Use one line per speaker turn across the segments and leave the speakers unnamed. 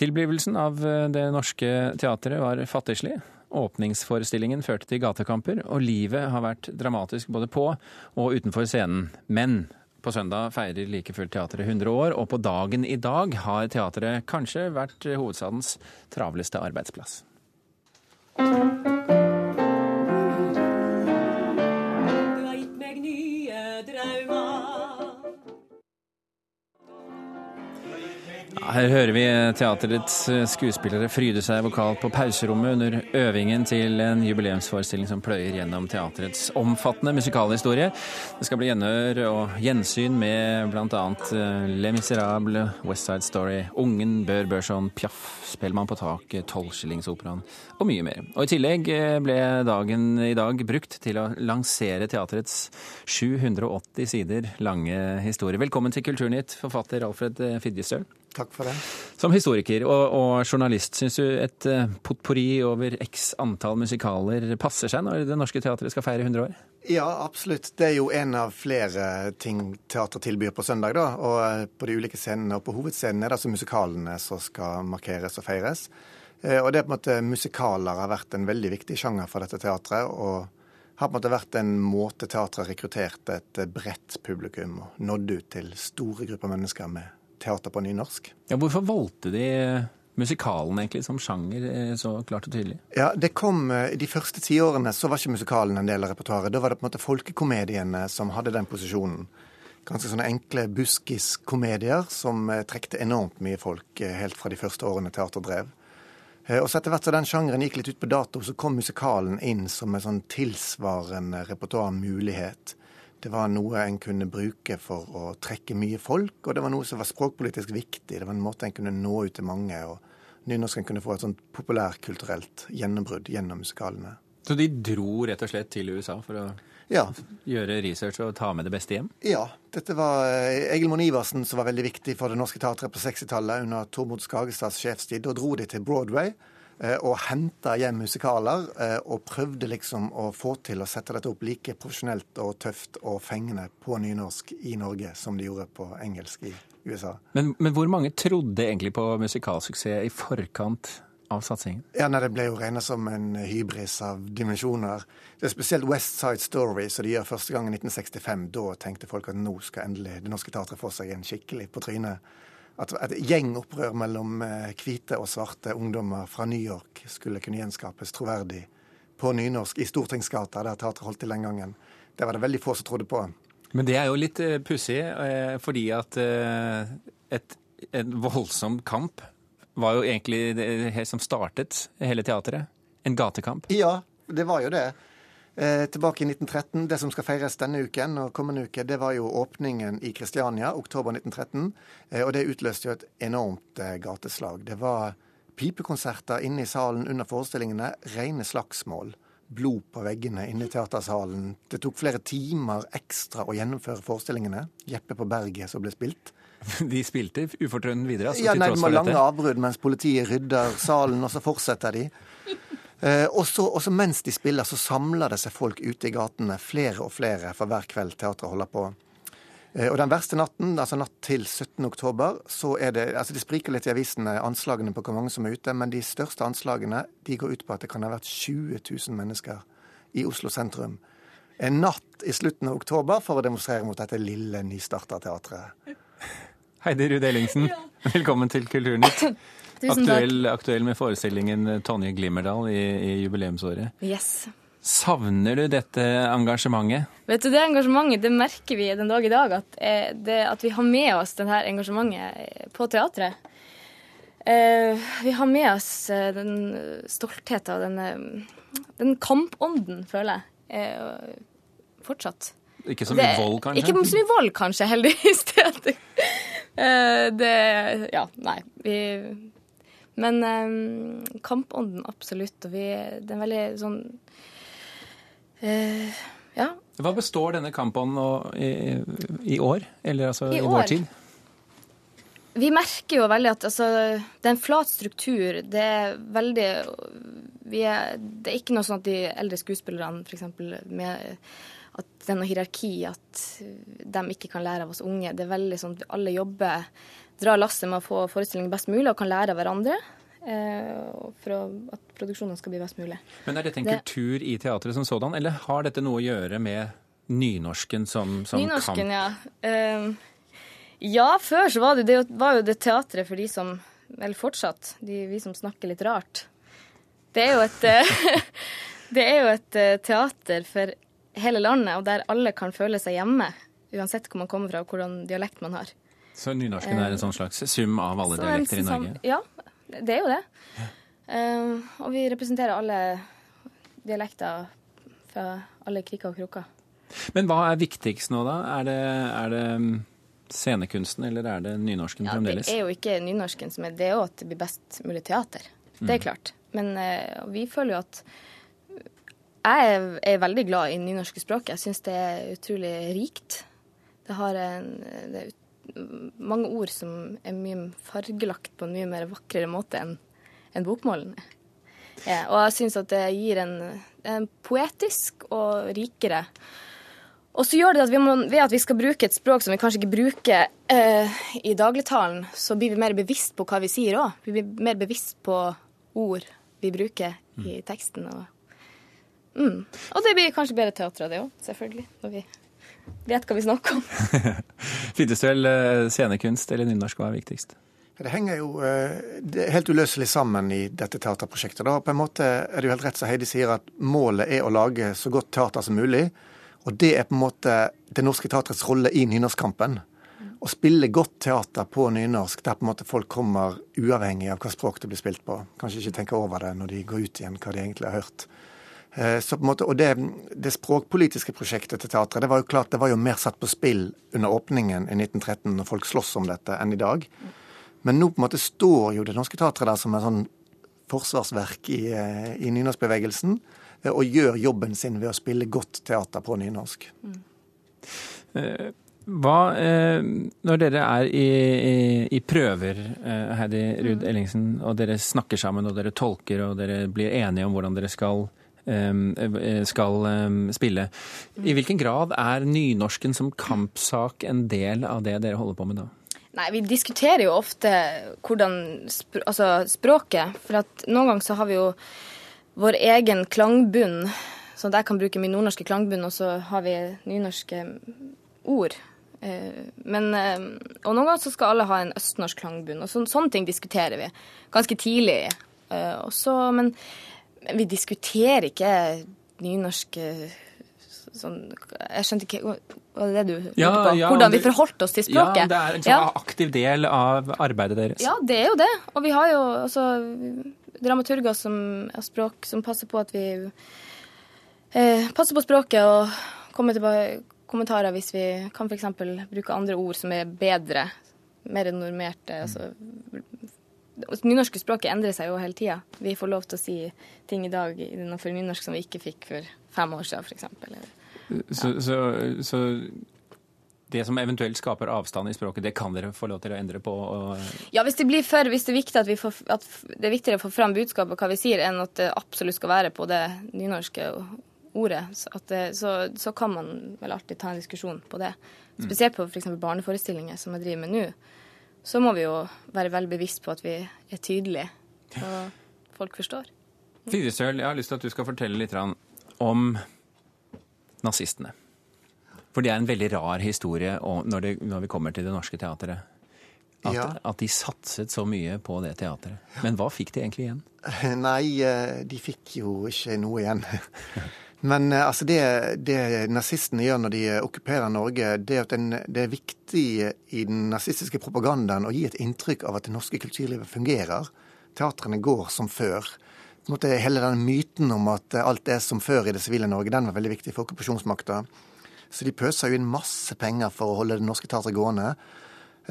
Tilblivelsen av eh, Det Norske Teatret var fattigslig. Åpningsforestillingen førte til gatekamper, og livet har vært dramatisk både på og utenfor scenen. Men på søndag feirer like fullt teatret 100 år, og på dagen i dag har teatret kanskje vært hovedstadens travleste arbeidsplass. Her hører vi teaterets skuespillere fryde seg vokalt på pauserommet under øvingen til en jubileumsforestilling som pløyer gjennom teaterets omfattende musikalhistorie. Det skal bli gjenhør og gjensyn med bl.a. Eh, Le Miserable, West Side Story, Ungen, Bør Børson, Piaf, Spellemann på taket, Tolvskillingsoperaen og mye mer. Og I tillegg eh, ble dagen i dag brukt til å lansere teaterets 780 sider lange historie. Velkommen til Kulturnytt, forfatter Alfred Fidjestøl.
Takk for det.
Som historiker og, og journalist, syns du et potpurri over x antall musikaler passer seg når Det Norske Teatret skal feire 100 år?
Ja, absolutt. Det er jo en av flere ting teatret tilbyr på søndag. da, og eh, På de ulike scenene og på hovedscenen er det altså musikalene som skal markeres og feires. Eh, og det er på en måte Musikaler har vært en veldig viktig sjanger for dette teatret. og har på en måte vært en måte teatret rekrutterte et bredt publikum og nådde ut til store grupper mennesker med teater på nynorsk.
Ja, hvorfor valgte de musikalen egentlig som sjanger eh, så klart og tydelig?
Ja, det kom eh, De første tiårene så var ikke musikalen en del av repertoaret. Da var det på en måte folkekomediene som hadde den posisjonen. Ganske sånne enkle buskiskomedier som eh, trekte enormt mye folk helt fra de første årene teater drev. Og så etter hvert som den sjangeren gikk litt ut på dato, så kom musikalen inn som en sånn tilsvarende repertoarmulighet. Det var noe en kunne bruke for å trekke mye folk, og det var noe som var språkpolitisk viktig. Det var en måte en kunne nå ut til mange, og nynorsken kunne få et sånt populærkulturelt gjennombrudd gjennom musikalene.
Så de dro rett og slett til USA for å ja. gjøre research og ta med det beste hjem?
Ja. Dette var eh, Egil Monn Iversen som var veldig viktig for Det Norske Teatret på 60-tallet under Tormod Skagestads sjefstid. Da dro de til Broadway og henta hjem musikaler eh, og prøvde liksom å få til å sette dette opp like profesjonelt og tøft og fengende på nynorsk i Norge som de gjorde på engelsk i USA.
Men, men hvor mange trodde egentlig på musikalsuksess i forkant av satsingen?
Ja, nei, Det ble jo regna som en hybris av dimensjoner. Det er spesielt West Side Story, som de gjør første gang i 1965. Da tenkte folk at nå skal endelig Det Norske Teatret få seg en skikkelig på trynet at et gjengopprør mellom eh, hvite og svarte ungdommer fra New York skulle kunne gjenskapes troverdig på nynorsk i Stortingsgata, der teatret holdt til den gangen. Det var det veldig få som trodde på.
Men det er jo litt uh, pussig, uh, fordi at et, en voldsom kamp var jo egentlig det som startet hele teatret. En gatekamp.
Ja, det var jo det. Eh, tilbake i 1913. Det som skal feires denne uken og kommende uke, det var jo åpningen i Kristiania, oktober 1913. Eh, og det utløste jo et enormt eh, gateslag. Det var pipekonserter inne i salen under forestillingene. Rene slagsmål. Blod på veggene inne i teatersalen. Det tok flere timer ekstra å gjennomføre forestillingene. Jeppe på berget som ble spilt.
De spilte ufortrødent videre? Altså,
ja, nei, De har lange avbrudd mens politiet rydder salen, og så fortsetter de. Eh, og så mens de spiller, så samler det seg folk ute i gatene, flere og flere, for hver kveld teatret holder på. Eh, og den verste natten, altså natt til 17. oktober, så er det altså Det spriker litt i avisene, anslagene på hvor mange som er ute, men de største anslagene de går ut på at det kan ha vært 20 000 mennesker i Oslo sentrum en natt i slutten av oktober for å demonstrere mot dette lille, nystarta teatret.
Heidi Ruud Ellingsen, velkommen til Kulturnytt. Aktuell, aktuell, med forestillingen Tonje Glimmerdal i, i jubileumsåret.
Yes.
Savner du dette engasjementet?
Vet du, Det engasjementet det merker vi den dag i dag. At, eh, det, at vi har med oss dette engasjementet på teatret. Eh, vi har med oss eh, den stoltheten og den, den kampånden, føler jeg. Fortsatt.
Ikke så mye vold, kanskje?
Ikke så mye vold, kanskje, heldigvis. det Ja, nei. Vi men eh, kampånden, absolutt. Og vi, det er veldig sånn eh, Ja.
Hva består denne kampånden i, i, år? Eller altså i, i vår tid?
Vi merker jo veldig at altså, det er en flat struktur. Det er veldig er, Det er ikke noe sånn at de eldre skuespillerne f.eks. med at det er noe hierarki, at de ikke kan lære av oss unge. Det er veldig sånn at alle jobber drar lasset med å få forestillingen best mulig og kan lære av hverandre. Eh, for at produksjonen skal bli best mulig.
Men Er dette en
Det-
kultur i teatret som sådan, eller har dette noe å gjøre med nynorsken som, som
Nynorsken,
kan
ja. Eh, ja, før så var det, det var jo det teatret for de som Eller fortsatt, de, vi som snakker litt rart. Det er jo et Det er jo et eh, teater for hele landet, og der alle kan føle seg hjemme. Uansett hvor man kommer fra og hvordan dialekt man har.
Så nynorsken er en sånn slags sum av alle dialekter i
sånn-
Norge?
Ja, det er jo det. Eh, og vi representerer alle dialekter fra alle kriker og kroker.
Men hva er viktigst nå, da? Er det, er det mm, scenekunsten, eller er det nynorsken
Ja, det er jo ikke nynorsken som er det òg, at det blir best mulig teater. Det er klart. Men eh, vi føler jo at Jeg er, er veldig glad i nynorske språk. Jeg syns det er utrolig rikt. Det har en, det er ut, mange ord som er mye fargelagt på en mye mer vakrere måte enn en bokmålen. Ja, og jeg syns at det gir en, en poetisk og rikere og så gjør det at vi må, ved at vi skal bruke et språk som vi kanskje ikke bruker eh, i dagligtalen, så blir vi mer bevisst på hva vi sier òg. Vi blir mer bevisst på ord vi bruker i teksten. Og, mm. og det blir kanskje bedre teater av det òg, selvfølgelig. Når vi vet hva vi snakker om.
Fridestøl, vel scenekunst eller nynorsk, hva er viktigst?
Det henger jo eh, det helt uløselig sammen i dette teaterprosjektet. Da. På en måte er det jo helt rett som Heidi sier, at målet er å lage så godt teater som mulig. Og det er på en måte det norske teatrets rolle i nynorskkampen. Å spille godt teater på nynorsk der på en måte folk kommer uavhengig av hva språk det blir spilt på. Kanskje ikke tenker over det når de går ut igjen, hva de egentlig har hørt. Eh, Så på en måte, og det, det språkpolitiske prosjektet til teatret det var jo klart, det var jo mer satt på spill under åpningen i 1913, når folk sloss om dette, enn i dag. Men nå på en måte står jo Det Norske Teatret der som en sånn forsvarsverk i, eh, i nynorskbevegelsen, eh, og gjør jobben sin ved å spille godt teater på nynorsk.
Hva, eh, når dere er i, i, i prøver, Heidi Ruud Ellingsen, og dere snakker sammen og dere tolker og dere blir enige om hvordan dere skal, skal eh, spille, i hvilken grad er nynorsken som kampsak en del av det dere holder på med da?
Nei, vi diskuterer jo ofte hvordan altså språket. For at noen ganger så har vi jo vår egen klangbunn. Så jeg kan bruke min nordnorske klangbunn, og så har vi nynorske ord. Eh, Men, eh, og noen ganger så skal alle ha en østnorsk klangbunn. Og så, sånne ting diskuterer vi ganske tidlig. Også, Og så, men men vi diskuterer ikke nynorsk eh, sånn Jeg skjønte ikke hva det du lurte
Ja,
på?
ja,
Hvordan vi forholdt oss til språket?
Ja, det er en sånn
Ja.
aktiv del av arbeidet deres.
Ja, det er jo det. Og vi har jo altså dramaturger som har språk, som passer på at vi eh, passer på språket og kommer til kommentarer hvis vi kan f.eks. bruke andre ord som er bedre, mer normerte. Altså, nynorske språket endrer seg jo hele tida. Vi får lov til å si ting i dag innenfor nynorsk som vi ikke fikk for fem år siden, f.eks.
Så, så, så det som eventuelt skaper avstand i språket, det kan dere få lov til å endre på?
Ja, hvis det blir for, hvis det er viktig at, vi får, at det er viktigere å få fram budskapet og hva vi sier, enn at det absolutt skal være på det nynorske ordet, så, det, så, så kan man vel alltid ta en diskusjon på det. Spesielt på f.eks. barneforestillinger, som jeg driver med nå. Så må vi jo være veldig bevisst på at vi er tydelige, og folk forstår.
Fyresøl, jeg har lyst til at du skal fortelle litt om nazistene. For det er en veldig rar historie når, det, når vi kommer til Det Norske Teatret. At,
Ja.
at de satset så mye på det teatret. Men hva fikk de egentlig igjen?
Nei, eh, de fikk jo ikke noe igjen. Men eh, altså det, det nazistene gjør når de eh, okkuperer Norge, det er den, det er viktig i den nazistiske propagandaen å gi et inntrykk av at det norske kulturlivet fungerer. Teatrene går som før. Måte Hele den myten om at eh, alt er som før i det sivile Norge, den var veldig viktig for okkupasjonsmakta. Så de pøser jo inn masse penger for å holde Det Norske Teatret gående.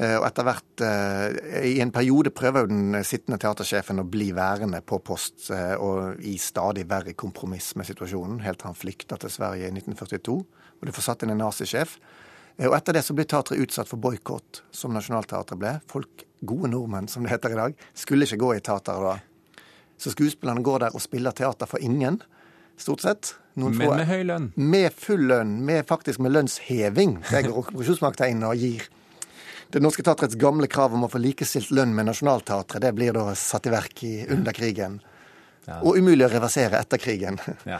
Eh, Og etter hvert, eh, i en periode prøver jo den sittende teatersjefen å bli værende på post, eh, og i stadig verre kompromiss med situasjonen, helt til han flykta til Sverige i 1942, og det får satt inn en nazisjef. Og etter det så ble teatret utsatt for boikott, som Nationaltheatret ble. Folk, gode nordmenn, som det heter i dag, skulle ikke gå i teateret da. Så skuespillerne går der og spiller teater for ingen, stort sett. Noen
Men med høy lønn.
med full lønn, med faktisk med lønnsheving. Det går okkupasjonsmakta inn og gir. Det Norske Teatrets gamle krav om å få likestilt lønn med Nationaltheatret, det blir da satt i verk i, under krigen. Ja. Og umulig å reversere etter krigen.
Ja.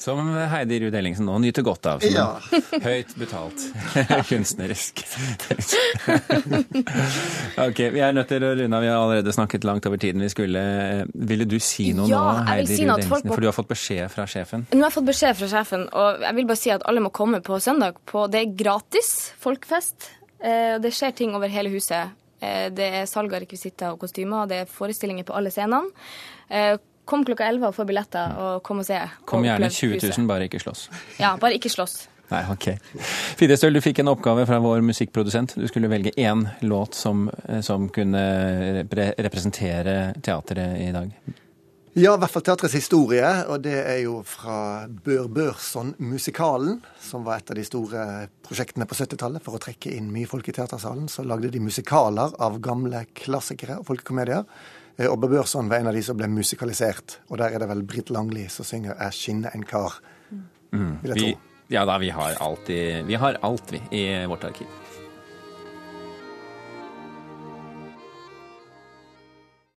Som Heidi Ruud Ellingsen nå nyter godt av. Som ja. høyt betalt kunstnerisk. ok, Vi er nødt til å runde av. Vi har allerede snakket langt over tiden vi skulle. Ville du si noe
ja,
nå, Heidi
si
Ruud Ellingsen? For du har fått beskjed fra sjefen?
Nå har jeg fått beskjed fra sjefen, og jeg vil bare si at alle må komme på søndag. På, det er gratis folkefest. Eh, det skjer ting over hele huset. Eh, det er salg av rekvisitter og kostymer, det er forestillinger på alle scenene. Eh, Kom klokka 11 og få billetter, og kom og se.
Kom gjerne 20 000, bare ikke slåss.
Ja, bare ikke slåss.
Nei, ok. Fidestøl, du fikk en oppgave fra vår musikkprodusent. Du skulle velge én låt som, som kunne representere teatret i dag.
Ja, i hvert fall teatrets historie. Og det er jo fra Bør Børson-musikalen, som var et av de store prosjektene på 70-tallet for å trekke inn mye folk i teatersalen. Så lagde de musikaler av gamle klassikere og folkekomedier. Og og Børson var en av de som ble musikalisert. Og der er det vel Britt Langli som synger 'Er skinne en kar',
mm. vil jeg tro. Vi, ja da, vi har, alltid, vi har alt, vi, i vårt arkiv.